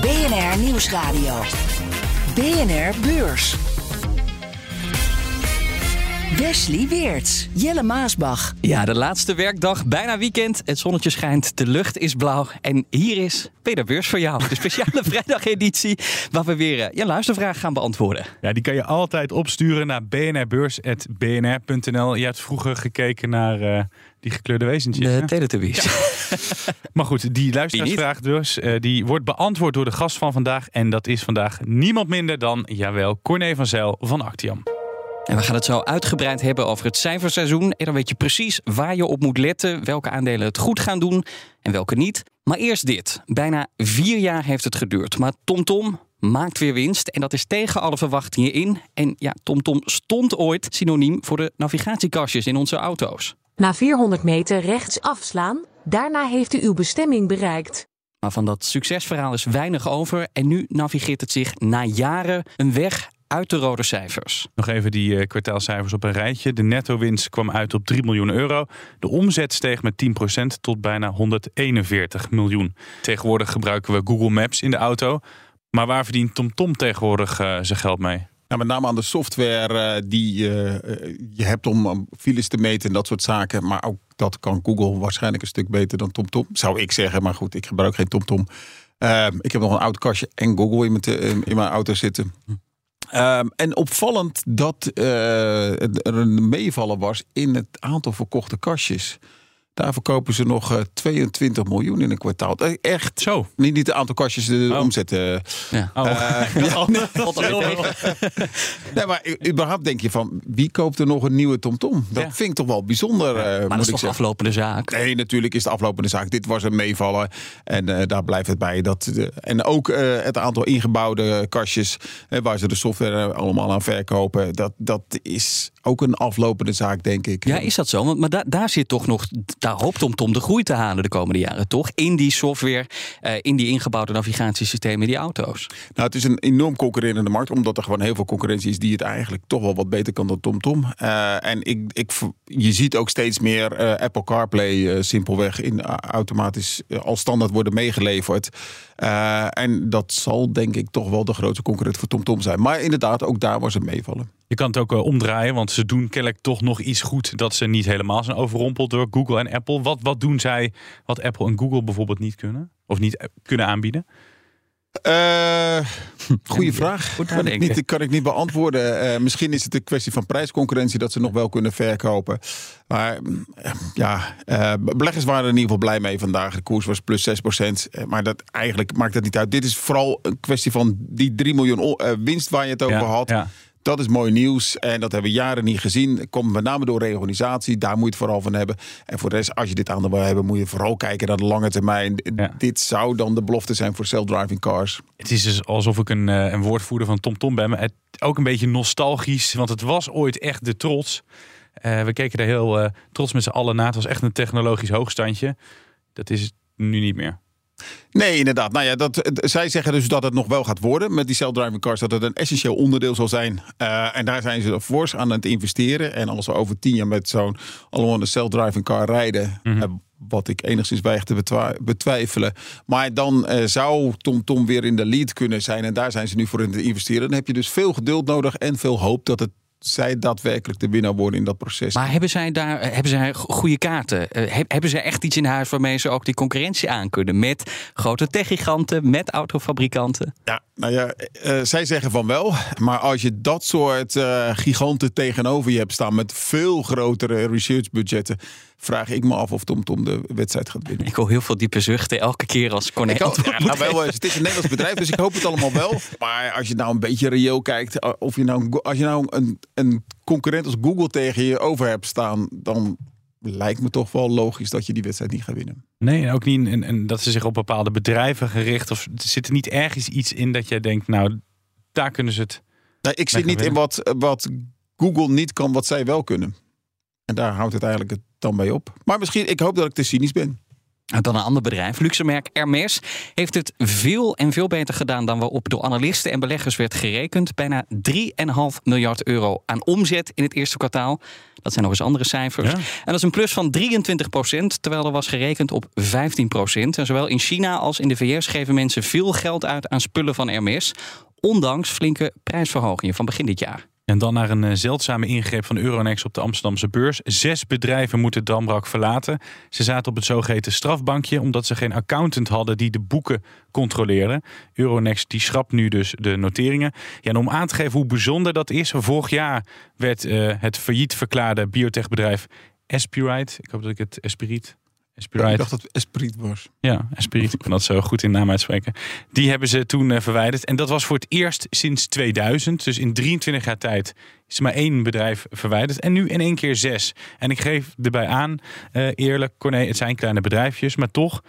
BNR Nieuwsradio. BNR Beurs. Wesley Weerts, Jelle Maasbach. Ja, de laatste werkdag, bijna weekend. Het zonnetje schijnt, de lucht is blauw. En hier is Peter Beurs voor jou. De speciale vrijdageditie waar we weer eh, je luistervraag gaan beantwoorden. Ja, die kan je altijd opsturen naar bnrbeurs.bnr.nl. Je hebt vroeger gekeken naar uh, die gekleurde wezentjes. De Teletubbies. Ja. maar goed, die luisteraarsvraag dus, uh, die wordt beantwoord door de gast van vandaag. En dat is vandaag niemand minder dan, jawel, Corné van Zijl van Actiam. En we gaan het zo uitgebreid hebben over het cijferseizoen. En dan weet je precies waar je op moet letten, welke aandelen het goed gaan doen en welke niet. Maar eerst dit. Bijna vier jaar heeft het geduurd. Maar TomTom maakt weer winst. En dat is tegen alle verwachtingen in. En ja, TomTom stond ooit synoniem voor de navigatiekastjes in onze auto's. Na 400 meter rechts afslaan, daarna heeft u uw bestemming bereikt. Maar van dat succesverhaal is weinig over. En nu navigeert het zich na jaren een weg uit de rode cijfers. Nog even die uh, kwartaalcijfers op een rijtje. De netto-winst kwam uit op 3 miljoen euro. De omzet steeg met 10% tot bijna 141 miljoen. Tegenwoordig gebruiken we Google Maps in de auto. Maar waar verdient TomTom tegenwoordig uh, zijn geld mee? Ja, met name aan de software uh, die je hebt om files te meten en dat soort zaken. Maar ook dat kan Google waarschijnlijk een stuk beter dan TomTom. Zou ik zeggen, maar goed, ik gebruik geen TomTom. ik heb nog een oud kastje en Google in mijn, in mijn auto zitten. Um, en opvallend dat er een meevallen was in het aantal verkochte kastjes. Daar verkopen ze nog uh, 22 miljoen in een kwartaal. Echt zo. Niet, niet het aantal kastjes, de oh. omzet. Uh, ja. Oh. Uh, nee, nee, maar überhaupt denk je van wie koopt er nog een nieuwe TomTom? -tom? Dat ja. vind ik toch wel bijzonder. Ja, maar dat is toch aflopende zaak? Nee, natuurlijk is het aflopende zaak. Dit was een meevallen en daar blijft het bij. Dat, en ook het aantal ingebouwde kastjes waar ze de software allemaal aan verkopen. Dat, dat is ook een aflopende zaak, denk ik. Ja, is dat zo? Maar daar, daar zit toch nog daar hoopt TomTom de groei te halen de komende jaren, toch? In die software, uh, in die ingebouwde navigatiesystemen die auto's. Nou, het is een enorm concurrerende markt, omdat er gewoon heel veel concurrentie is die het eigenlijk toch wel wat beter kan dan TomTom. Uh, en ik, ik, je ziet ook steeds meer uh, Apple CarPlay simpelweg in automatisch als standaard worden meegeleverd. en dat zal denk ik toch wel de grootste concurrent voor TomTom zijn. Maar inderdaad, ook daar was het meevallen. Je kan het ook uh, omdraaien, want ze doen kennelijk toch nog iets goed dat ze niet helemaal zijn overrompeld door Google en Apple. Wat, wat doen zij wat Apple en Google bijvoorbeeld niet kunnen? Of niet kunnen aanbieden? Uh, goeie vraag. Goed kan, ik niet, kan ik niet beantwoorden. Uh, misschien is het een kwestie van prijsconcurrentie dat ze nog wel kunnen verkopen. Maar uh, ja, beleggers waren er in ieder geval blij mee vandaag. De koers was plus 6%. maar dat, eigenlijk maakt dat niet uit. Dit is vooral een kwestie van die 3 miljoen winst waar je het over ja, had. Ja. Dat is mooi nieuws en dat hebben we jaren niet gezien. Komt met name door reorganisatie, daar moet je het vooral van hebben. En voor de rest, als je dit aan wil hebben, moet je vooral kijken naar de lange termijn. Ja. Dit zou dan de belofte zijn voor self-driving cars. Het is dus alsof ik een, een woordvoerder van TomTom Tom ben, maar het, ook een beetje nostalgisch, want het was ooit echt de trots. Uh, we keken daar heel uh, trots met z'n allen na. Het was echt een technologisch hoogstandje. Dat is het nu niet meer. Nee, inderdaad. Nou ja, dat, zij zeggen dus dat het nog wel gaat worden met die self-driving cars. Dat het een essentieel onderdeel zal zijn. Uh, en daar zijn ze fors aan het investeren. En als we over tien jaar met zo'n allemaal een self-driving car rijden. Mm -hmm. wat ik enigszins weig te betwijfelen. Maar dan uh, zou TomTom Tom weer in de lead kunnen zijn. En daar zijn ze nu voor in te investeren. Dan heb je dus veel geduld nodig en veel hoop dat het zij daadwerkelijk de winnaar worden in dat proces. Maar hebben zij daar hebben zij goede kaarten? Uh, hebben zij echt iets in huis waarmee ze ook die concurrentie aan kunnen? Met grote techgiganten, met autofabrikanten? Ja, nou ja, uh, zij zeggen van wel. Maar als je dat soort uh, giganten tegenover je hebt staan met veel grotere researchbudgetten vraag ik me af of TomTom de wedstrijd gaat winnen. Ik hoor heel veel diepe zuchten elke keer als Corné. Ja, nou wel, het is een Nederlands bedrijf, dus ik hoop het allemaal wel. Maar als je nou een beetje reëel kijkt, of je nou, als je nou een, een concurrent als Google tegen je over hebt staan, dan lijkt me toch wel logisch dat je die wedstrijd niet gaat winnen. Nee, en ook niet en, en dat ze zich op bepaalde bedrijven gericht. Of zit er niet ergens iets in dat jij denkt, nou, daar kunnen ze het. Nou, ik zit niet in wat, wat Google niet kan, wat zij wel kunnen. En daar houdt het eigenlijk het dan bij op. Maar misschien, ik hoop dat ik te cynisch ben. Dan een ander bedrijf, luxemerk Hermes, heeft het veel en veel beter gedaan dan waarop door analisten en beleggers werd gerekend. Bijna 3,5 miljard euro aan omzet in het eerste kwartaal. Dat zijn nog eens andere cijfers. Ja. En dat is een plus van 23 procent, terwijl er was gerekend op 15 procent. En zowel in China als in de VS geven mensen veel geld uit aan spullen van Hermes. Ondanks flinke prijsverhogingen van begin dit jaar. En dan naar een eh, zeldzame ingreep van Euronext op de Amsterdamse beurs. Zes bedrijven moeten Damrak verlaten. Ze zaten op het zogeheten strafbankje omdat ze geen accountant hadden die de boeken controleerde. Euronext die schrapt nu dus de noteringen. Ja, en om aan te geven hoe bijzonder dat is. Vorig jaar werd eh, het failliet verklaarde biotechbedrijf Espirite. Ik hoop dat ik het Espirit. Ik dacht dat het Esprit was. Ja, Esprit, ik kan dat zo goed in naam uitspreken. Die hebben ze toen eh, verwijderd. En dat was voor het eerst sinds 2000. Dus in 23 jaar tijd is maar één bedrijf verwijderd. En nu in één keer zes. En ik geef erbij aan, eh, eerlijk, Corné, het zijn kleine bedrijfjes. Maar toch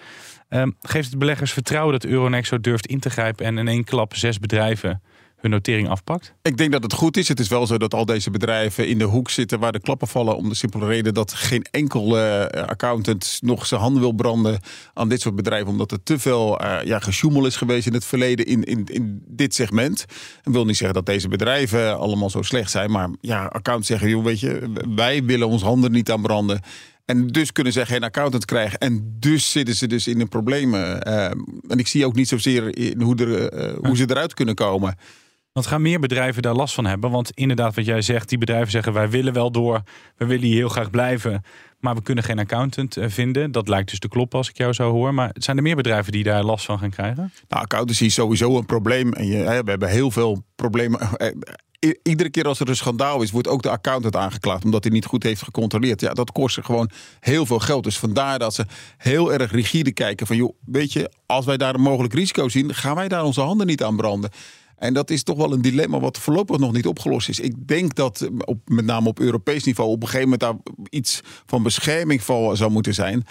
ehm, geeft het beleggers vertrouwen dat Euronext zo durft in te grijpen. En in één klap zes bedrijven hun notering afpakt. Ik denk dat het goed is. Het is wel zo dat al deze bedrijven in de hoek zitten waar de klappen vallen. Om de simpele reden dat geen enkel eh, accountant nog zijn handen wil branden aan dit soort bedrijven. Omdat er te veel eh ja, gesjoemel is geweest in het verleden in, in, in dit segment. En wil niet zeggen dat deze bedrijven allemaal zo slecht zijn. Maar ja, accountants zeggen, joh, weet je, wij willen ons handen niet aan branden. En dus kunnen ze geen accountant krijgen. En dus zitten ze dus in de problemen. Eh, en ik zie ook niet zozeer hoe, eh, hoe ze eruit kunnen komen. Want gaan meer bedrijven daar last van hebben? Want inderdaad, wat jij zegt, die bedrijven zeggen wij willen wel door, we willen hier heel graag blijven, maar we kunnen geen accountant eh, vinden. Dat lijkt dus te kloppen als ik jou zo hoor. Maar zijn er meer bedrijven die daar last van gaan krijgen? Nou, accountancy is sowieso een probleem. En we hebben heel veel problemen. Eh, i- Iedere keer als er een schandaal is, wordt ook de accountant aangeklaagd. Omdat hij niet goed heeft gecontroleerd. Ja, dat kost ze gewoon heel veel geld. Dus vandaar dat ze heel erg rigide kijken. Van joh, weet je, als wij daar een mogelijk risico zien, gaan wij daar onze handen niet aan branden. En dat is toch wel een dilemma wat voorlopig nog niet opgelost is. Ik denk dat eh, op, met name op Europees niveau op een gegeven moment daar iets van bescherming voor zou moeten zijn.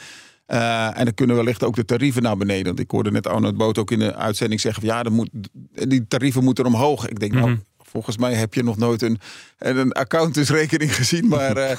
Eh, en dan kunnen wellicht ook de tarieven naar beneden. Want ik hoorde net Arnold Boot ook in de uitzending zeggen: van, ja, moet, die tarieven moeten omhoog. Ik denk, nou, volgens mij heb je nog nooit een, een accountantsrekening gezien. Maar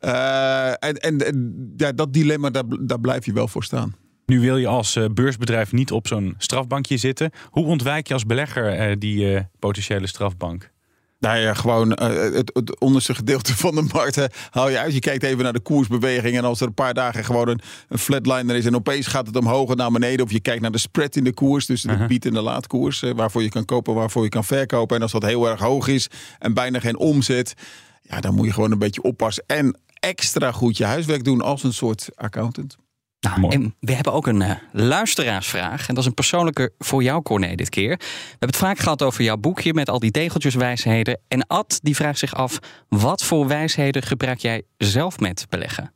eh, en, en, en ja, dat dilemma, daar, daar blijf je wel voor staan. Nu wil je als eh, beursbedrijf niet op zo'n strafbankje zitten. Hoe ontwijk je als belegger eh, die eh, potentiële strafbank? Nou ja, gewoon het, het onderste gedeelte van de markt eh, haal je uit. Je kijkt even naar de koersbeweging. En als er een paar dagen gewoon een, een flatliner is en opeens gaat het omhoog en naar beneden. Of je kijkt naar de spread in de koers. Dus de bied- en de laadkoers. waarvoor je kan kopen, waarvoor je kan verkopen. En als dat heel erg hoog is en bijna geen omzet. Ja, dan moet je gewoon een beetje oppassen. En extra goed je huiswerk doen als een soort accountant. Nou, Mooi. en we hebben ook een eh, luisteraarsvraag. En dat is een persoonlijke voor jou, Corné, dit keer. We hebben het vaak gehad over jouw boekje met al die tegeltjeswijsheden. En Ad die vraagt zich af: wat voor wijsheden gebruik jij zelf met beleggen?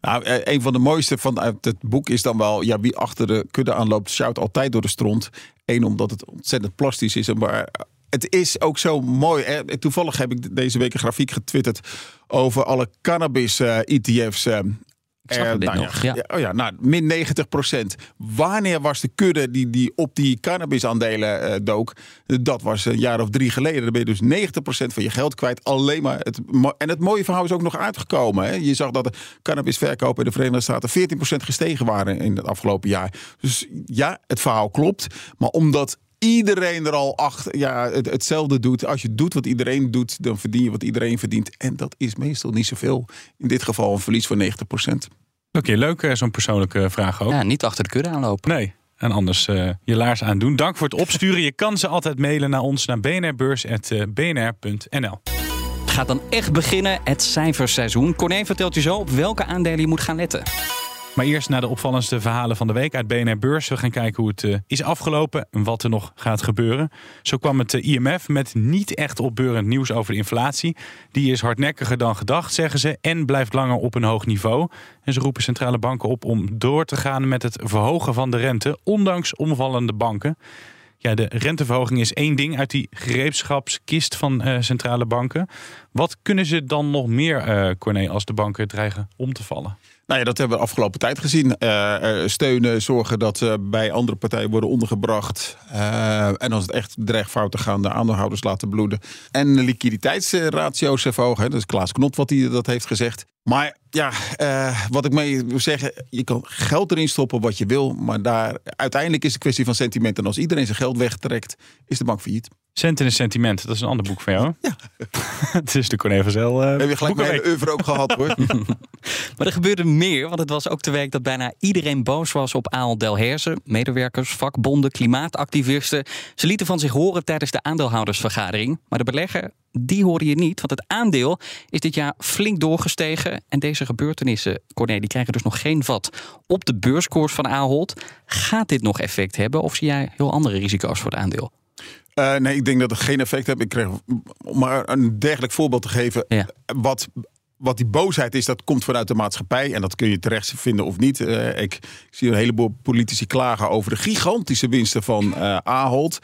Nou, eh, een van de mooiste van het boek is dan wel... Ja, wie achter de kudde aanloopt, sjouwt altijd door de stront. Eén, omdat het ontzettend plastisch is. en Maar het is ook zo mooi. Hè? Toevallig heb ik deze week een grafiek getwitterd... over alle cannabis-ETF's. Ik zag dit nog, ja. oh ja, nou, min 90 procent. Wanneer was de kudde die, die op die cannabisaandelen eh dook? Dat was een jaar of drie geleden. Dan ben je dus 90 procent van je geld kwijt. Alleen maar het, en het mooie verhaal is ook nog uitgekomen. Hè? Je zag dat de cannabisverkopen in de Verenigde Staten 14 procent gestegen waren in het afgelopen jaar. Dus ja, het verhaal klopt. Maar omdat iedereen er al achter, ja, het, hetzelfde doet. Als je doet wat iedereen doet, dan verdien je wat iedereen verdient. En dat is meestal niet zoveel. In dit geval een verlies van 90 procent. Oké, leuk eh, zo'n persoonlijke vraag ook. Ja, niet achter de kudde aanlopen. Nee. En anders eh, je laars aandoen. Dank voor het opsturen. Je kan ze altijd mailen naar ons naar bnrbeurs.bnr.nl. Het gaat dan echt beginnen, het cijferseizoen. Corné vertelt je zo op welke aandelen je moet gaan letten. Maar eerst naar de opvallendste verhalen van de week uit BNR Beurs. We gaan kijken hoe het eh, is afgelopen en wat er nog gaat gebeuren. Zo kwam het eh, IMF met niet echt opbeurend nieuws over de inflatie. Die is hardnekkiger dan gedacht, zeggen ze, en blijft langer op een hoog niveau. En ze roepen centrale banken op om door te gaan met het verhogen van de rente, ondanks omvallende banken. Ja, de renteverhoging is één ding uit die gereedschapskist van eh, centrale banken. Wat kunnen ze dan nog meer, eh Corné, als de banken dreigen om te vallen? Nou ja, dat hebben we de afgelopen tijd gezien. Eh, eh, steunen, zorgen dat ze bij andere partijen worden ondergebracht. Eh, en als het echt dreigt fout te gaan, de aandeelhouders laten bloeden. En liquiditeitsratio's verhogen. Dat is Klaas Knot wat hij dat heeft gezegd. Maar ja, wat ik mee wil zeggen, je kan geld erin stoppen wat je wil. Maar daar, uiteindelijk is het kwestie van sentiment. En als iedereen zijn geld wegtrekt, is de bank failliet. Centen en sentiment, dat is een ander boek van jou. Ja. het is de Corné van Zel. eh, Heb je gelijk mijn oeuvre ook gehad hoor. Maar er gebeurde meer, want het was ook de week dat bijna iedereen boos was op Aal Delhaize. Medewerkers, vakbonden, klimaatactivisten. Ze lieten van zich horen tijdens de aandeelhoudersvergadering. Maar de belegger, die hoorde je niet, want het aandeel is dit jaar flink doorgestegen. En deze gebeurtenissen, Corné, die krijgen dus nog geen vat op de beurskoers van Ahold. Gaat dit nog effect hebben of zie jij heel andere risico's voor het aandeel? Eh, nee, ik denk dat het geen effect heeft. Ik kreeg, om maar een dergelijk voorbeeld te geven. Ja. Wat, wat die boosheid is, dat komt vanuit de maatschappij. En dat kun je terecht vinden of niet. Eh, ik, zie een heleboel politici klagen over de gigantische winsten van eh Ahold.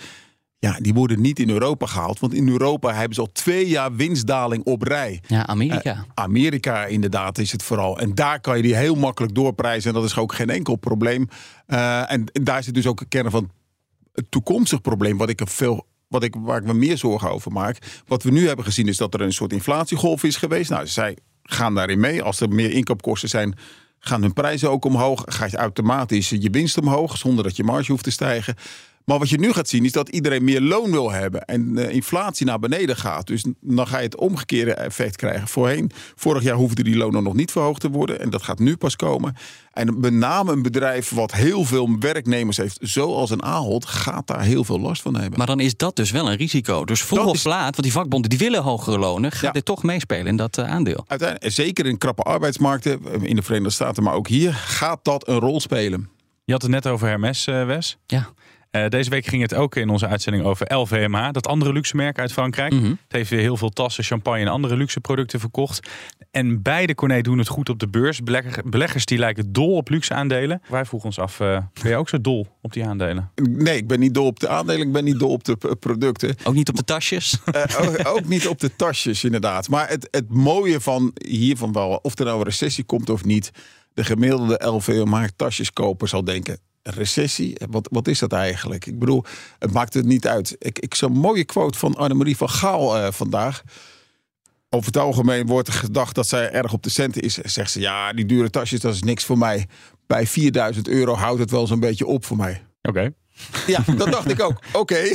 Ja, die worden niet in Europa gehaald. Want in Europa hebben ze al twee jaar winstdaling op rij. Ja, Amerika. Amerika inderdaad is het vooral. En daar kan je die heel makkelijk doorprijzen. En dat is ook geen enkel probleem. En, en daar zit dus ook een kern van het toekomstig probleem. Wat ik veel. Wat ik, waar ik me meer zorgen over maak. Wat we nu hebben gezien is dat er een soort inflatiegolf is geweest. Nou, zij gaan daarin mee. Als er meer inkoopkosten zijn, gaan hun prijzen ook omhoog. Gaat je automatisch je winst omhoog, zonder dat je marge hoeft te stijgen. Maar wat je nu gaat zien is dat iedereen meer loon wil hebben en de inflatie naar beneden gaat. Dus dan ga je het omgekeerde effect krijgen. Voorheen, vorig jaar hoefden die lonen nog niet verhoogd te worden en dat gaat nu pas komen. En met name een bedrijf wat heel veel werknemers heeft, zoals een Ahold, gaat daar heel veel last van hebben. Maar dan is dat dus wel een risico. Dus vroeg Dat of is- laat, want die vakbonden die willen hogere lonen, gaat Ja. dit toch meespelen in dat eh, aandeel. Uiteindelijk, zeker in krappe arbeidsmarkten, in de Verenigde Staten, maar ook hier, gaat dat een rol spelen. Je had het net over Hermes, eh, Wes. Ja. Eh, deze week ging het ook in onze uitzending over LVMH, dat andere luxe merk uit Frankrijk. Mhm. Het heeft weer heel veel tassen, champagne en andere luxe producten verkocht. En beide Corné doen het goed op de beurs. Belegger- beleggers die lijken dol op luxe aandelen. Wij vroegen ons af, eh, ben je ook zo dol op die aandelen? Nee, ik ben niet dol op de aandelen, ik ben niet dol op de producten. Ook niet op de tasjes. Eh, ook- ook niet op de tasjes, inderdaad. Maar het, het mooie van hiervan wel, of er nou een recessie komt of niet, de gemiddelde LVMH tasjeskoper zal denken. Recessie? Wat, wat is dat eigenlijk? Ik bedoel, het maakt het niet uit. Ik, ik zo'n mooie quote van Annemarie van Gaal eh, vandaag. Over het algemeen wordt er gedacht dat zij erg op de centen is. Zegt ze, ja, die dure tasjes, dat is niks voor mij. Bij 4000 euro houdt het wel zo'n beetje op voor mij. Oké. Ja, dat dacht ik ook. Oké.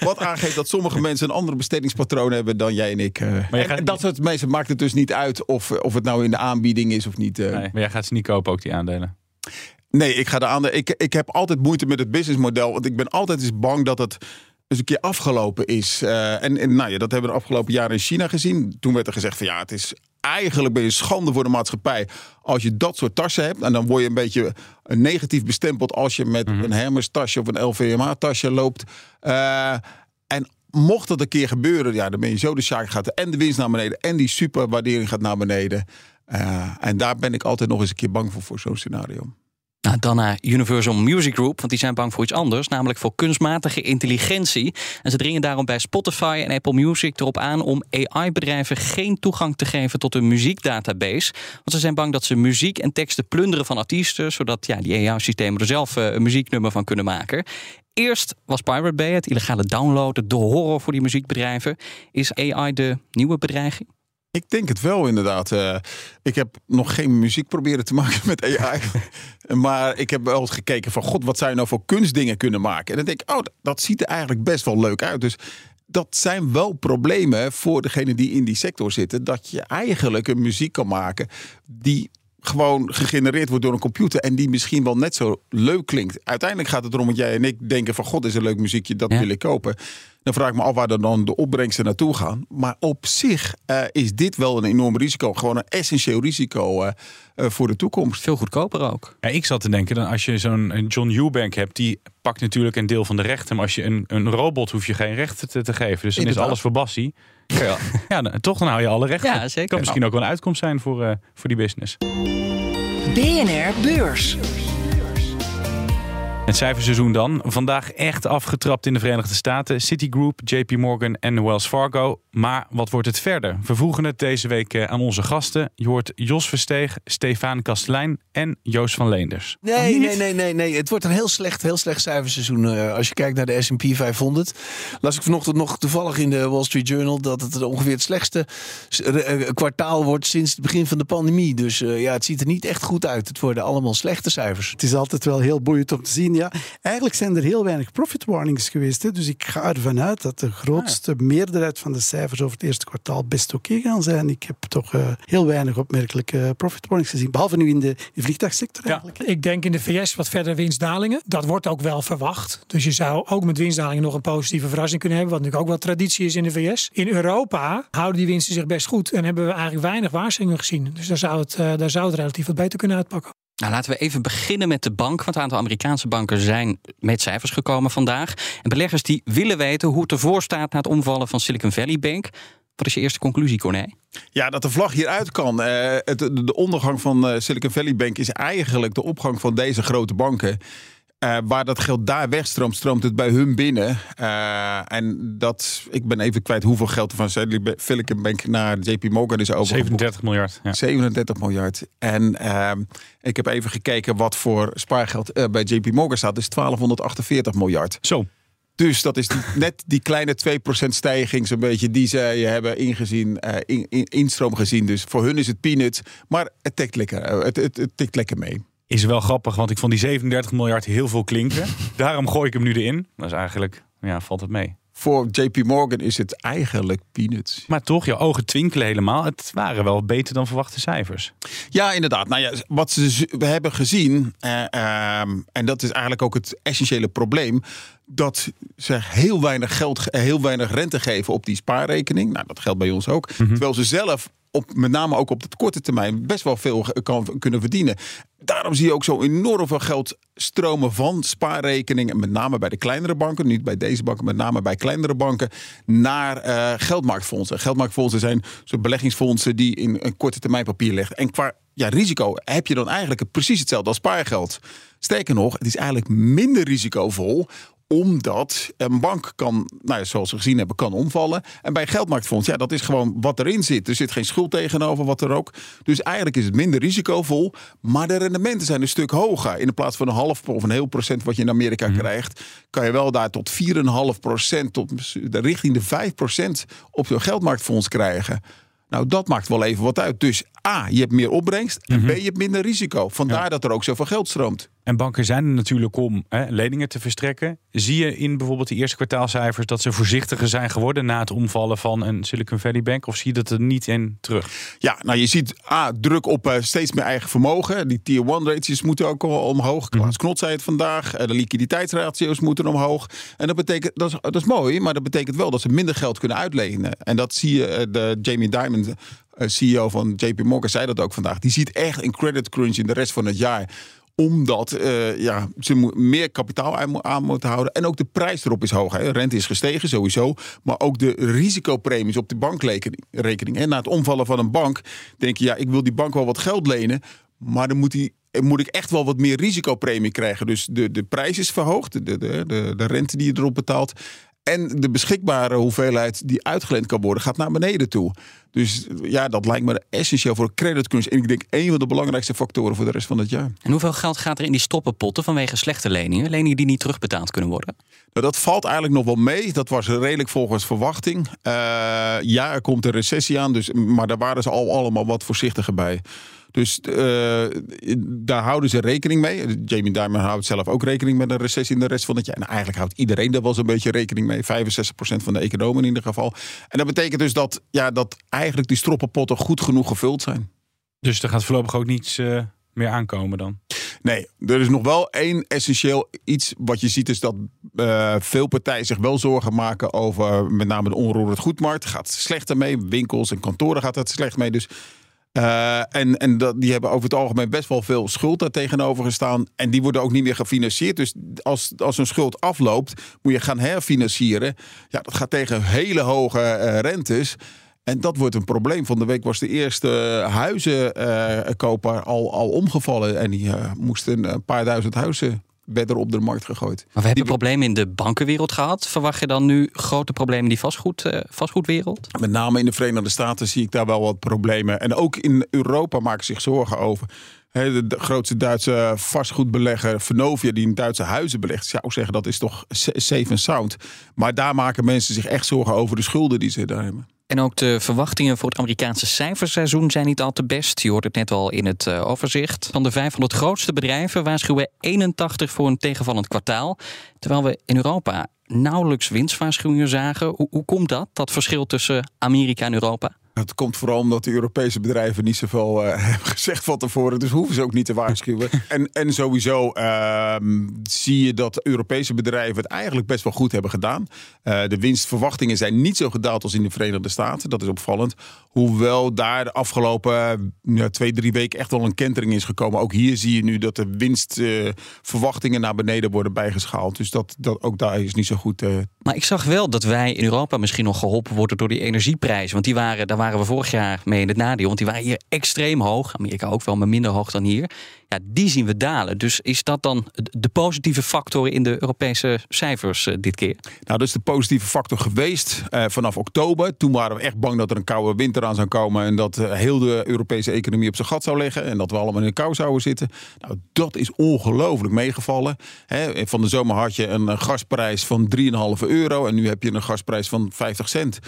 Wat aangeeft dat sommige mensen een andere bestedingspatroon hebben dan jij en ik. eh. je En gaat- dat soort mensen maakt het dus niet uit of, of het nou in de aanbieding is of niet. eh. Nee, maar jij gaat ze niet kopen, ook die aandelen. Nee, ik ga de. Ik, ik heb altijd moeite met het businessmodel. Want ik ben altijd eens bang dat het eens een keer afgelopen is. Eh, en, en nou ja, dat hebben we de afgelopen jaren in China gezien. Toen werd er gezegd van ja, het is eigenlijk ben je schande voor de maatschappij als je dat soort tassen hebt. En dan word je een beetje negatief bestempeld als je met een Hermes tasje of een LVMH tasje loopt. Eh, en mocht dat een keer gebeuren, ja, dan ben je zo de zaak gaat en de winst naar beneden en die superwaardering gaat naar beneden. Eh, en daar ben ik altijd nog eens een keer bang voor, voor zo'n scenario. Nou, dan naar Universal Music Group, want die zijn bang voor iets anders, namelijk voor kunstmatige intelligentie. En ze dringen daarom bij Spotify en Apple Music erop aan om AI-bedrijven geen toegang te geven tot hun muziekdatabase. Want ze zijn bang dat ze muziek en teksten plunderen van artiesten, zodat ja, die AI-systemen er zelf eh, een muzieknummer van kunnen maken. Eerst was Pirate Bay, het illegale downloaden, de horror voor die muziekbedrijven. Is AI de nieuwe bedreiging? Ik denk het wel, inderdaad. Eh, ik heb nog geen muziek proberen te maken met AI. maar ik heb wel eens gekeken van... God, wat zou je nou voor kunstdingen kunnen maken? En dan denk ik, oh, dat ziet er eigenlijk best wel leuk uit. Dus dat zijn wel problemen voor degene die in die sector zitten. Dat je eigenlijk een muziek kan maken die gewoon gegenereerd wordt door een computer en die misschien wel net zo leuk klinkt. Uiteindelijk gaat het erom dat jij en ik denken van god is een leuk muziekje, dat Ja. wil ik kopen. Dan vraag ik me af waar dan de opbrengsten naartoe gaan. Maar op zich eh, is dit wel een enorm risico. Gewoon een essentieel risico eh, eh, voor de toekomst. Veel goedkoper ook. Ja, ik zat te denken, dan als je zo'n een John Eubank hebt, die pakt natuurlijk een deel van de rechten. Maar als je een, een robot hoef je geen rechten te, te geven. Dus dan is alles voor Bassie. Ja, ja dan, toch dan hou je alle rechten. Ja, zeker. Kan misschien ook wel een uitkomst zijn voor, eh, voor die business. BNR Beurs. Het cijferseizoen dan. Vandaag echt afgetrapt in de Verenigde Staten. Citigroup, JP Morgan en Wells Fargo. Maar wat wordt het verder? We vroegen het deze week eh, aan onze gasten. Je hoort Jos Versteeg, Stefan Kastelein en Joost van Leenders. Nee, nee, nee, nee, nee. Het wordt een heel slecht, heel slecht cijferseizoen. Uh, als je kijkt naar de S&P 500. Las ik vanochtend nog toevallig in de Wall Street Journal... dat het ongeveer het slechtste uh, kwartaal wordt sinds het begin van de pandemie. Dus ja, het ziet er niet echt goed uit. Het worden allemaal slechte cijfers. Het is altijd wel heel boeiend om te zien ja, eigenlijk zijn er heel weinig profit warnings geweest. Hè. Dus ik ga ervan uit dat de grootste ah. meerderheid van de cijfers over het eerste kwartaal best oké gaan zijn. Ik heb toch uh, heel weinig opmerkelijke profit warnings gezien. Behalve nu in de, de vliegtuigsector eigenlijk. ik denk in de VS wat verder winstdalingen. Dat wordt ook wel verwacht. Dus je zou ook met winstdalingen nog een positieve verrassing kunnen hebben. Wat natuurlijk ook wel traditie is in de VS. In Europa houden die winsten zich best goed. En hebben we eigenlijk weinig waarschuwingen gezien. Dus daar zou het, uh, daar zou het relatief wat beter kunnen uitpakken. Nou, laten we even beginnen met de bank. Want een aantal Amerikaanse banken zijn met cijfers gekomen vandaag. En beleggers die willen weten hoe het ervoor staat na het omvallen van Silicon Valley Bank. Wat is je eerste conclusie, Corné? Ja, dat de vlag hieruit kan. Uh, het, de ondergang van uh, Silicon Valley Bank is eigenlijk de opgang van deze grote banken. Uh, waar dat geld daar wegstroomt, stroomt het bij hun binnen. Uh, en dat, ik ben even kwijt hoeveel geld er van Silicon Bank naar JP Morgan is over. 37 miljard. Ja. 37 miljard. En uh, ik heb even gekeken wat voor spaargeld bij JP Morgan staat. Dat is 1248 miljard. Zo. Dus dat is die, net die kleine 2% stijging, zo'n beetje, die zij hebben ingezien, in, in, instroom gezien. Dus voor hun is het peanuts, maar het tikt lekker, het, het, het tikt lekker mee. Is wel grappig, want ik vond die 37 miljard heel veel klinken. Daarom gooi ik hem nu erin. Dat is eigenlijk, ja, valt het mee. Voor JP Morgan is het eigenlijk peanuts. Maar toch, je ogen twinkelen helemaal. Het waren wel beter dan verwachte cijfers. Ja, inderdaad. Nou ja, wat ze we hebben gezien, uh, uh, en dat is eigenlijk ook het essentiële probleem dat ze heel weinig geld, heel weinig rente geven op die spaarrekening. Nou, dat geldt bij ons ook. Mm -hmm. Terwijl ze zelf op, met name ook op de korte termijn best wel veel kan, kunnen verdienen. Daarom zie je ook zo enorm veel geld stromen van spaarrekeningen, met name bij de kleinere banken, niet bij deze banken, met name bij kleinere banken, naar uh, geldmarktfondsen. Geldmarktfondsen zijn soort beleggingsfondsen die in een korte termijn papier leggen. En qua ja, risico heb je dan eigenlijk precies hetzelfde als spaargeld. Sterker nog, het is eigenlijk minder risicovol omdat een bank kan, nou ja, zoals we gezien hebben, kan omvallen. En bij een geldmarktfonds, ja, dat is gewoon wat erin zit. Er zit geen schuld tegenover, wat er ook. Dus eigenlijk is het minder risicovol. Maar de rendementen zijn een stuk hoger. In plaats van een half of een heel procent wat je in Amerika mm. krijgt, kan je wel daar tot 4,5 procent, tot richting de 5 procent op je geldmarktfonds krijgen. Nou, dat maakt wel even wat uit. Dus A, je hebt meer opbrengst. En B, je hebt minder risico. Vandaar ja. dat er ook zoveel geld stroomt. En banken zijn er natuurlijk om hè, leningen te verstrekken. Zie je in bijvoorbeeld de eerste kwartaalcijfers dat ze voorzichtiger zijn geworden na het omvallen van een Silicon Valley Bank? Of zie je dat er niet in terug? Ja, nou je ziet A, druk op uh, steeds meer eigen vermogen. Die tier 1 ratio's moeten ook al omhoog. Klaas mm. Knot zei het vandaag. De liquiditeitsratio's moeten omhoog. En dat betekent, dat is, dat is mooi, maar dat betekent wel dat ze minder geld kunnen uitlenen. En dat zie je, de Jamie Dimon CEO van JP Morgan zei dat ook vandaag. Die ziet echt een credit crunch in de rest van het jaar omdat uh, ja, ze meer kapitaal aan, moeten houden. En ook de prijs erop is hoog. Rente is gestegen sowieso. Maar ook de risicopremies op de bankrekening. En na het omvallen van een bank denk je... ja, ik wil die bank wel wat geld lenen... maar dan moet die moet ik echt wel wat meer risicopremie krijgen. Dus de, de prijs is verhoogd, de, de, de, de rente die je erop betaalt. En de beschikbare hoeveelheid die uitgeleend kan worden, gaat naar beneden toe. Dus ja, dat lijkt me essentieel voor creditcrunch. En ik denk een van de belangrijkste factoren voor de rest van het jaar. En hoeveel geld gaat er in die stoppenpotten vanwege slechte leningen? Leningen die niet terugbetaald kunnen worden? Nou, dat valt eigenlijk nog wel mee. Dat was redelijk volgens verwachting. Uh, ja, er komt een recessie aan, dus, maar daar waren ze al allemaal wat voorzichtiger bij. Dus uh, daar houden ze rekening mee. Jamie Dimon houdt zelf ook rekening met een recessie in de rest van het jaar. En eigenlijk houdt iedereen daar wel zo'n beetje rekening mee. 65% van de economen in ieder geval. En dat betekent dus dat, ja, dat eigenlijk die stroppenpotten goed genoeg gevuld zijn. Dus er gaat voorlopig ook niets uh, meer aankomen dan? Nee, er is nog wel één essentieel iets wat je ziet is dat uh, veel partijen zich wel zorgen maken over met name de onroerend goedmarkt. Gaat slechter mee. Winkels en kantoren gaat het slecht mee. Dus uh, en en dat, die hebben over het algemeen best wel veel schuld daar tegenover gestaan. En die worden ook niet meer gefinancierd. Dus als, als een schuld afloopt, moet je gaan herfinancieren. Ja, dat gaat tegen hele hoge uh, rentes. En dat wordt een probleem. Van de week was de eerste huizenkoper al, al omgevallen. En die uh, moesten een paar duizend huizen werden op de markt gegooid. Maar we hebben problemen in de bankenwereld gehad. Verwacht je dan nu grote problemen in die vastgoed, uh, vastgoedwereld? Met name in de Verenigde Staten zie ik daar wel wat problemen. En ook in Europa maken zich zorgen over. de, grootste Duitse vastgoedbelegger Vonovia, die in Duitse huizen belegt, zou zeggen dat is toch safe and sound. Maar daar maken mensen zich echt zorgen over de schulden die ze daar hebben. En ook de verwachtingen voor het Amerikaanse cijferseizoen zijn niet al te best. Je hoort het net al in het uh, overzicht. Van de 500 grootste bedrijven waarschuwen 81 voor een tegenvallend kwartaal. Terwijl we in Europa nauwelijks winstwaarschuwingen zagen. Hoe komt dat, dat verschil tussen Amerika en Europa? Het komt vooral omdat de Europese bedrijven niet zoveel uh, hebben gezegd van tevoren. Dus hoeven ze ook niet te waarschuwen. en, en sowieso uh, zie je dat Europese bedrijven het eigenlijk best wel goed hebben gedaan. Uh, de winstverwachtingen zijn niet zo gedaald als in de Verenigde Staten. Dat is opvallend. Hoewel daar de afgelopen twee, drie weken echt wel een kentering is gekomen. Ook hier zie je nu dat de winstverwachtingen naar beneden worden bijgeschaald. Dus dat, dat, ook daar is niet zo goed. Maar ik zag wel dat wij in Europa misschien nog geholpen worden door die energieprijzen. Want die waren, daar waren waren we vorig jaar mee in het nadeel. Want die waren hier extreem hoog. Amerika ook wel, maar minder hoog dan hier. Ja, die zien we dalen. Dus is dat dan de positieve factor in de Europese cijfers uh, dit keer? Nou, dat is de positieve factor geweest uh, vanaf oktober. Toen waren we echt bang dat er een koude winter aan zou komen. En dat uh, heel de Europese economie op zijn gat zou leggen. En dat we allemaal in de kou zouden zitten. Nou, dat is ongelooflijk meegevallen. Hè, van de zomer had je een gasprijs van 3,5 euro. En nu heb je een gasprijs van 50 cent.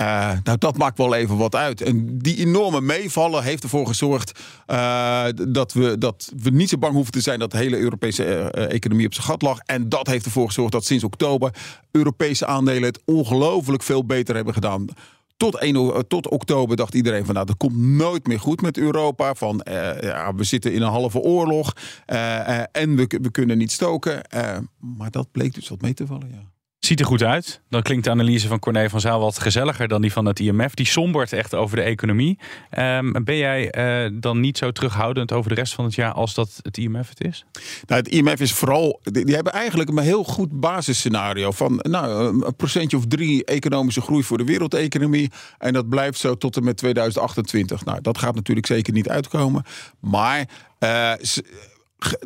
Uh, nou, dat maakt wel even wat uit. En die enorme meevallen heeft ervoor gezorgd uh, dat, we, dat we niet zo bang hoeven te zijn dat de hele Europese uh, economie op zijn gat lag. En dat heeft ervoor gezorgd dat sinds oktober Europese aandelen het ongelooflijk veel beter hebben gedaan. Tot, 1, tot oktober dacht iedereen van nou, dat komt nooit meer goed met Europa. Van ja, we zitten in een halve oorlog en we, we kunnen niet stoken. maar dat bleek dus wat mee te vallen, ja. Ziet er goed uit. Dan klinkt de analyse van Corné van Zaal wat gezelliger dan die van het IMF. Die sombert echt over de economie. Um, ben jij uh, dan niet zo terughoudend over de rest van het jaar als dat het IMF het is? Nou, het IMF is vooral. Die hebben eigenlijk een heel goed basisscenario van nou, een procentje of drie economische groei voor de wereldeconomie. En dat blijft zo tot en met 2028. Nou, dat gaat natuurlijk zeker niet uitkomen. Maar. Uh,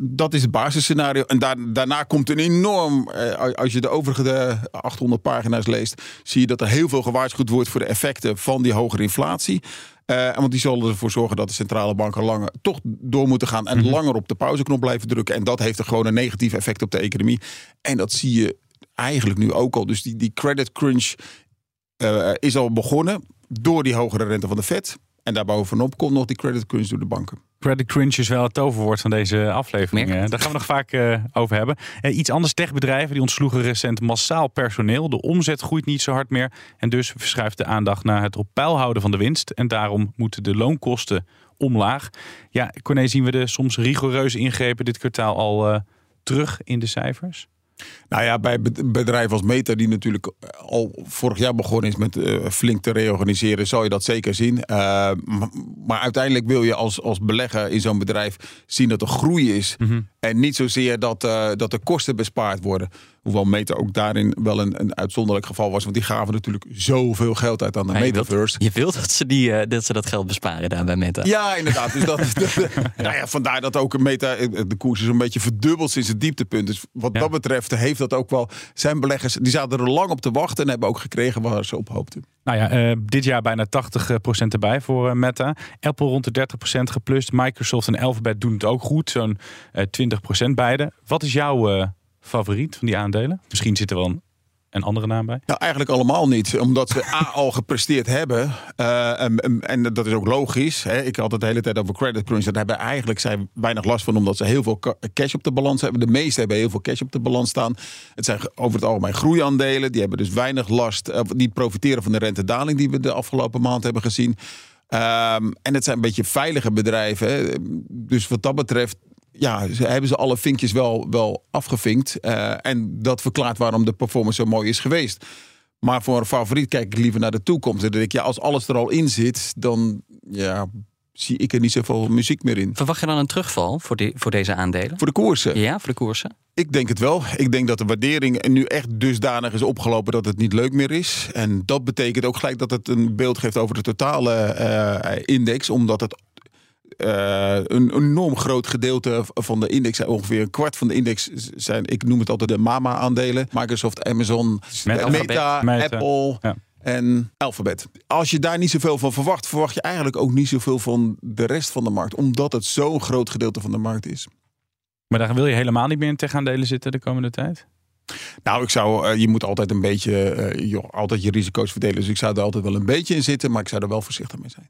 dat is het basisscenario. En daarna komt een enorm. Eh, als je de overige 800 pagina's leest, zie je dat er heel veel gewaarschuwd wordt voor de effecten van die hogere inflatie. Uh, want die zullen ervoor zorgen dat de centrale banken langer toch door moeten gaan en mhm. langer op de pauzeknop blijven drukken. En dat heeft er gewoon een negatief effect op de economie. En dat zie je eigenlijk nu ook al. Dus die, die credit crunch uh, is al begonnen door die hogere rente van de Fed. En daarbovenop komt nog die credit crunch door de banken. Credit crunch is wel het toverwoord van deze aflevering. Merk. Daar gaan we nog vaak uh, over hebben. Uh, iets anders, techbedrijven die ontsloegen recent massaal personeel. De omzet groeit niet zo hard meer. En dus verschuift de aandacht naar het op peil houden van de winst. En daarom moeten de loonkosten omlaag. Ja, Corné, zien we de soms rigoureuze ingrepen dit kwartaal al uh, terug in de cijfers? Nou ja, bij bedrijven als Meta, die natuurlijk al vorig jaar begonnen is met uh, flink te reorganiseren, zou je dat zeker zien. Uh, maar uiteindelijk wil je als, als belegger in zo'n bedrijf zien dat er groei is. Mm -hmm. En niet zozeer dat, uh, dat de kosten bespaard worden. Hoewel Meta ook daarin wel een, een uitzonderlijk geval was. Want die gaven natuurlijk zoveel geld uit aan de ja, metaverse. Je wilt, dat, ze die, dat ze dat geld besparen daar bij Meta. Ja, inderdaad. Dus dat, nou ja, vandaar dat ook Meta, de koers is een beetje verdubbeld sinds het dieptepunt. Dus wat dat betreft heeft dat ook wel... Zijn beleggers, die zaten er lang op te wachten en hebben ook gekregen waar ze op hoopten. Nou ja, uh, dit jaar bijna 80% erbij voor uh, Meta. Apple rond de 30% geplust. Microsoft en Alphabet doen het ook goed. Zo'n uh, 20% beide. Wat is jouw favoriet van die aandelen? Misschien zit er wel een, een andere naam bij. Nou, eigenlijk allemaal niet. Omdat ze A, al gepresteerd hebben. Uh, en, en, dat is ook logisch. Hè. Ik had het de hele tijd over credit crunch. Daar hebben eigenlijk zij weinig last van. Omdat ze heel veel cash op de balans hebben. De meeste hebben heel veel cash op de balans staan. Het zijn over het algemeen groeiaandelen. Die hebben dus weinig last. Uh, die profiteren van de rentedaling die we de afgelopen maand hebben gezien. Um, en het zijn een beetje veilige bedrijven. Hè. Dus wat dat betreft ja, ze hebben ze alle vinkjes wel, wel afgevinkt. Uh, en dat verklaart waarom de performance zo mooi is geweest. Maar voor een favoriet kijk ik liever naar de toekomst. En dan denk ik, ja, als alles er al in zit, dan ja, zie ik er niet zoveel muziek meer in. Verwacht je dan een terugval voor, die, voor deze aandelen? Voor de koersen? Ja, voor de koersen. Ik denk het wel. Ik denk dat de waardering nu echt dusdanig is opgelopen dat het niet leuk meer is. En dat betekent ook gelijk dat het een beeld geeft over de totale uh, index. Omdat het eh, een enorm groot gedeelte van de index, ongeveer een kwart van de index zijn, ik noem het altijd de mama-aandelen. Microsoft, Amazon, Meta. Apple Ja. en Alphabet. Als je daar niet zoveel van verwacht, verwacht je eigenlijk ook niet zoveel van de rest van de markt. Omdat het zo'n groot gedeelte van de markt is. Maar daar wil je helemaal niet meer in tech-aandelen zitten de komende tijd? Nou, ik zou, eh, je moet altijd een beetje, eh, joh, altijd je risico's verdelen. Dus ik zou er altijd wel een beetje in zitten, maar ik zou er wel voorzichtig mee zijn.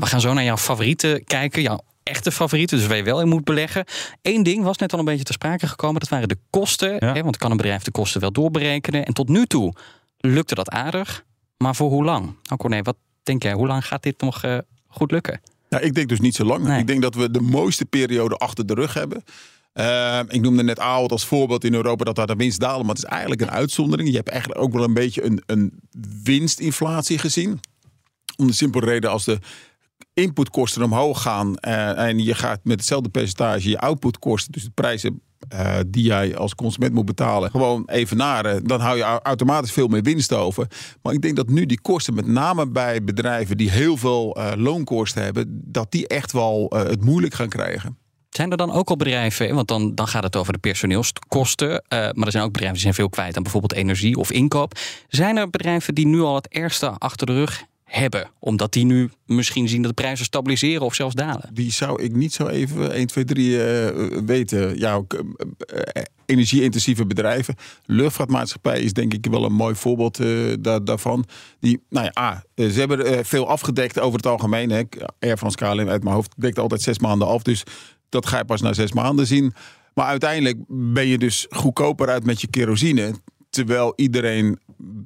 We gaan zo naar jouw favorieten kijken. Jouw echte favorieten, dus waar je wel in moet beleggen. Eén ding was net al een beetje ter sprake gekomen. Dat waren de kosten. Ja. Hè, want kan een bedrijf de kosten wel doorberekenen. En tot nu toe lukte dat aardig. Maar voor hoe lang? Nou Corné, wat denk jij? Hoe lang gaat dit nog eh, goed lukken? Nou, ik denk dus niet zo lang. Nee. Ik denk dat we de mooiste periode achter de rug hebben. Eh, ik noemde net Ahold als voorbeeld in Europa dat daar de winst dalen. Maar het is eigenlijk een uitzondering. Je hebt eigenlijk ook wel een beetje een, een winstinflatie gezien. Om de simpele reden als de inputkosten omhoog gaan eh, en je gaat met hetzelfde percentage je outputkosten, dus de prijzen eh, die jij als consument moet betalen, gewoon evenaren, dan hou je au- automatisch veel meer winst over. Maar ik denk dat nu die kosten, met name bij bedrijven die heel veel eh, loonkosten hebben, dat die echt wel het moeilijk gaan krijgen. Zijn er dan ook al bedrijven, want dan, dan gaat het over de personeelskosten. maar er zijn ook bedrijven die zijn veel kwijt aan bijvoorbeeld energie of inkoop. Zijn er bedrijven die nu al het ergste achter de rug hebben? Omdat die nu misschien zien dat de prijzen stabiliseren of zelfs dalen. Die zou ik niet zo even 1, 2, 3 eh, weten. Ja, ook, eh, eh, energie-intensieve bedrijven. Luchtvaartmaatschappij is denk ik wel een mooi voorbeeld eh, daar, daarvan. Die, nou ja, ze hebben veel afgedekt over het algemeen. Hè. Air France KLM uit mijn hoofd dekt altijd zes maanden af. Dus dat ga je pas na zes maanden zien. Maar uiteindelijk ben je dus goedkoper uit met je kerosine. Terwijl iedereen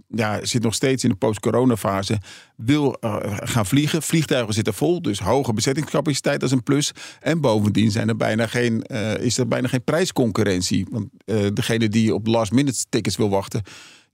ja, zit nog steeds in de post-corona fase. Wil eh, gaan vliegen. Vliegtuigen zitten vol. Dus hoge bezettingscapaciteit is een plus. En bovendien zijn er bijna geen, eh, is er bijna geen prijsconcurrentie. Want eh, degene die op last minute tickets wil wachten.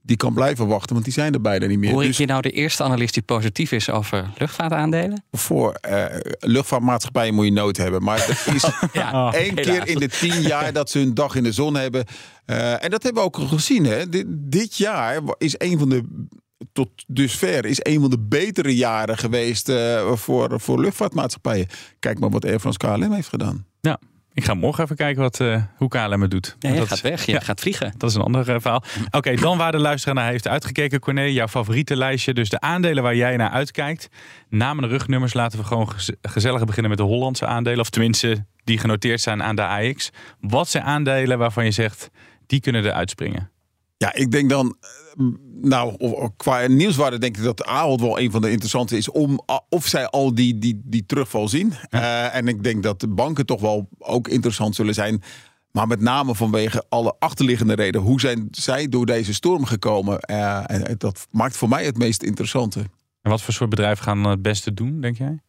Die kan blijven wachten, want die zijn er bijna niet meer. Hoor ik Dus je nou de eerste analist die positief is over luchtvaartaandelen? voor eh, luchtvaartmaatschappijen moet je nood hebben. Maar het is Ja, één helaas. keer in de tien jaar dat ze hun dag in de zon hebben. Eh, en dat hebben we ook al gezien. Hè? Dit, dit jaar is een van de. Tot dusver is een van de betere jaren geweest eh, voor, voor luchtvaartmaatschappijen. Kijk maar wat Air France KLM heeft gedaan. Ja, ik ga morgen even kijken wat, eh, hoe KLM het doet. Nee, je Dat gaat is- weg, je ja. gaat vliegen. Dat is een ander eh, verhaal. Oké, dan waar de luisteraar naar heeft uitgekeken, Corné. Jouw favoriete lijstje. Dus de aandelen waar jij naar uitkijkt. Namen en rugnummers laten we gewoon gez- gezellig beginnen met de Hollandse aandelen. Of tenminste, die genoteerd zijn aan de AX. Wat zijn aandelen waarvan je zegt, die kunnen er uitspringen? Ja, ik denk dan, eh, nou, qua nieuwswaarde denk ik dat Ahold wel een van de interessante is om of zij al die, die, die terugval zien. Eh, en ik denk dat de banken toch wel ook interessant zullen zijn. Maar met name vanwege alle achterliggende redenen. Hoe zijn zij door deze storm gekomen? Eh, en dat maakt voor mij het meest interessante. En wat voor soort bedrijven gaan het beste doen, denk jij?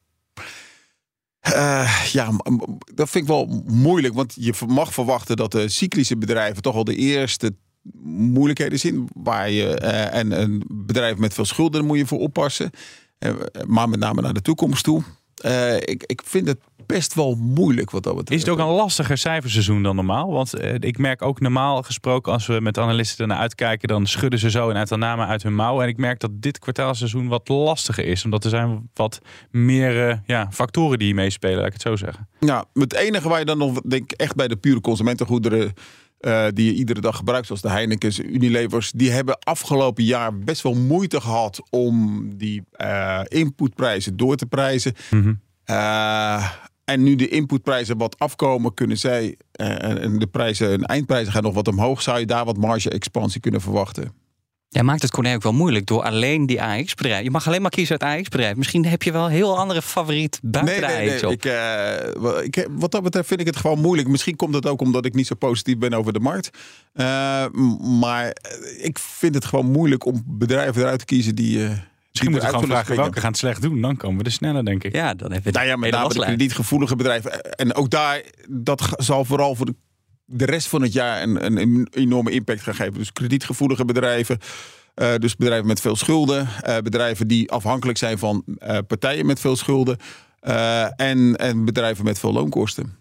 Ja, dat vind ik wel moeilijk. Want je mag verwachten dat de cyclische bedrijven toch al de eerste moeilijkheden zien. Waar je, eh, en een bedrijf met veel schulden moet je voor oppassen. Eh, maar met name naar de toekomst toe. Eh, ik, ik vind het best wel moeilijk wat dat betreft. Is het ook een lastiger cijferseizoen dan normaal? Want ik merk ook normaal gesproken, als we met analisten ernaar uitkijken, dan schudden ze zo een aantal namen uit hun mouw. En ik merk dat dit kwartaalseizoen wat lastiger is. Omdat er zijn wat meer ja, factoren die meespelen, laat ik het zo zeggen. Ja, het enige waar je dan nog, denk ik, echt bij de pure consumentengoederen. Eh, die je iedere dag gebruikt, zoals de Heineken's, Unilevers, die hebben afgelopen jaar best wel moeite gehad om die eh, inputprijzen door te prijzen. Eh, en nu de inputprijzen wat afkomen, kunnen zij en en de prijzen en eindprijzen gaan nog wat omhoog, zou je daar wat marge-expansie kunnen verwachten. Jij maakt het Corné ook wel moeilijk door alleen die AX-bedrijf. Je mag alleen maar kiezen uit AX-bedrijf. Misschien heb je wel een heel andere favoriet buiten de AX op. Ik, eh, ik, wat dat betreft vind ik het gewoon moeilijk. Misschien komt het ook omdat ik niet zo positief ben over de markt. Eh, maar eh, ik vind het gewoon moeilijk om bedrijven eruit te kiezen die. eh, Misschien moeten we gewoon vragen welke gaan slecht doen. Dan komen we er sneller, denk ik. Ja, dan heb je Nou ja, met name de kredietgevoelige bedrijven. En ook daar, dat zal vooral voor de, de rest van het jaar een, een, enorme impact gaan geven. Dus kredietgevoelige bedrijven. eh, dus bedrijven met veel schulden. eh, bedrijven die afhankelijk zijn van eh, partijen met veel schulden. en, en bedrijven met veel loonkosten.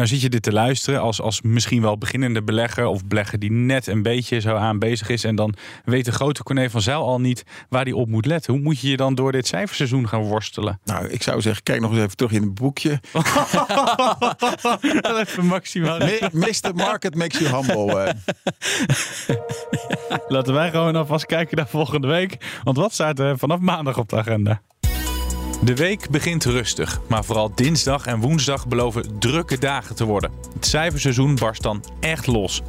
Nou zit je dit te luisteren als, als misschien wel beginnende belegger of belegger die net een beetje zo aan bezig is. En dan weet de grote Corné van Zijl al niet waar hij op moet letten. Hoe moet je je dan door dit cijferseizoen gaan worstelen? Nou, ik zou zeggen, kijk nog eens even terug in het boekje. even maximaal. Mr. Market makes you humble. eh. Laten wij gewoon alvast kijken naar volgende week. Want wat staat er vanaf maandag op de agenda? De week begint rustig, maar vooral dinsdag en woensdag beloven drukke dagen te worden. Het cijferseizoen barst dan echt los.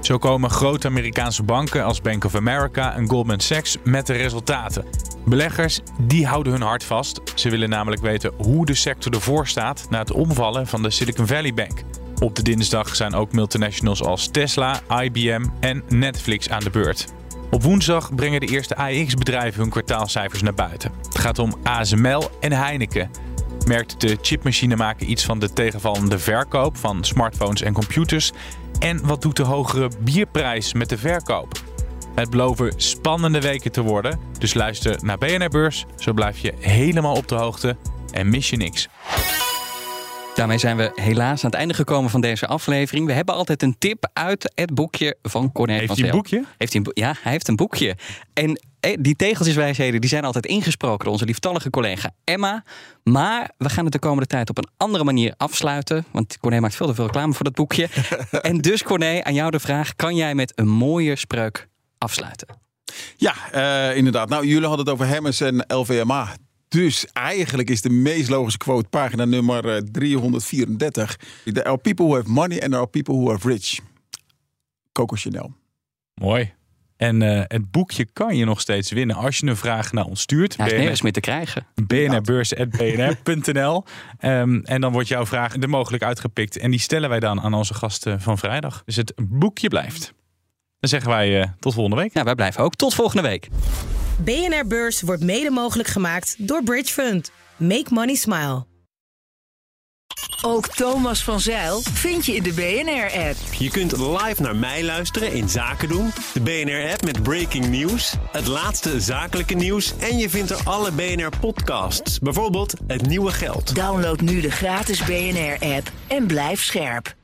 Zo komen grote Amerikaanse banken als Bank of America en Goldman Sachs met de resultaten. Beleggers die houden hun hart vast. Ze willen namelijk weten hoe de sector ervoor staat na het omvallen van de Silicon Valley Bank. Op de dinsdag zijn ook multinationals als Tesla, IBM en Netflix aan de beurt. Op woensdag brengen de eerste AX-bedrijven hun kwartaalcijfers naar buiten. Het gaat om ASML en Heineken. Merkt de chipmachinemaker iets van de tegenvallende verkoop van smartphones en computers? En wat doet de hogere bierprijs met de verkoop? Het beloven spannende weken te worden, dus luister naar BNR Beurs. Zo blijf je helemaal op de hoogte en mis je niks. Daarmee zijn we helaas aan het einde gekomen van deze aflevering. We hebben altijd een tip uit het boekje van Corné Heeft van hij een boekje? Heeft hij een boek- ja, hij heeft een boekje. En eh, die tegeltjeswijsheden die zijn altijd ingesproken door onze lieftallige collega Emma. Maar we gaan het de komende tijd op een andere manier afsluiten. Want Corné maakt veel te veel reclame voor dat boekje. en dus Corné, aan jou de vraag. Kan jij met een mooie spreuk afsluiten? Ja, eh, inderdaad. Nou, jullie hadden het over Hermes en LVMA. Dus eigenlijk is de meest logische quote pagina nummer eh, 334. There are people who have money and there are people who are rich. Coco Chanel. Mooi. En eh, het boekje kan je nog steeds winnen als je een vraag naar ons stuurt. Hij is nergens meer te krijgen. bnrbeurs.bnr.nl Ehm, En dan wordt jouw vraag er mogelijk uitgepikt. En die stellen wij dan aan onze gasten van vrijdag. Dus het boekje blijft. Dan zeggen wij eh, tot volgende week. Ja, wij blijven ook. Tot volgende week. BNR Beurs wordt mede mogelijk gemaakt door Bridge Fund. Make money smile. Ook Thomas van Zeil vind je in de BNR-app. Je kunt live naar mij luisteren in Zaken doen, de BNR-app met breaking news, het laatste zakelijke nieuws en je vindt er alle BNR-podcasts, bijvoorbeeld Het Nieuwe Geld. Download nu de gratis BNR-app en blijf scherp.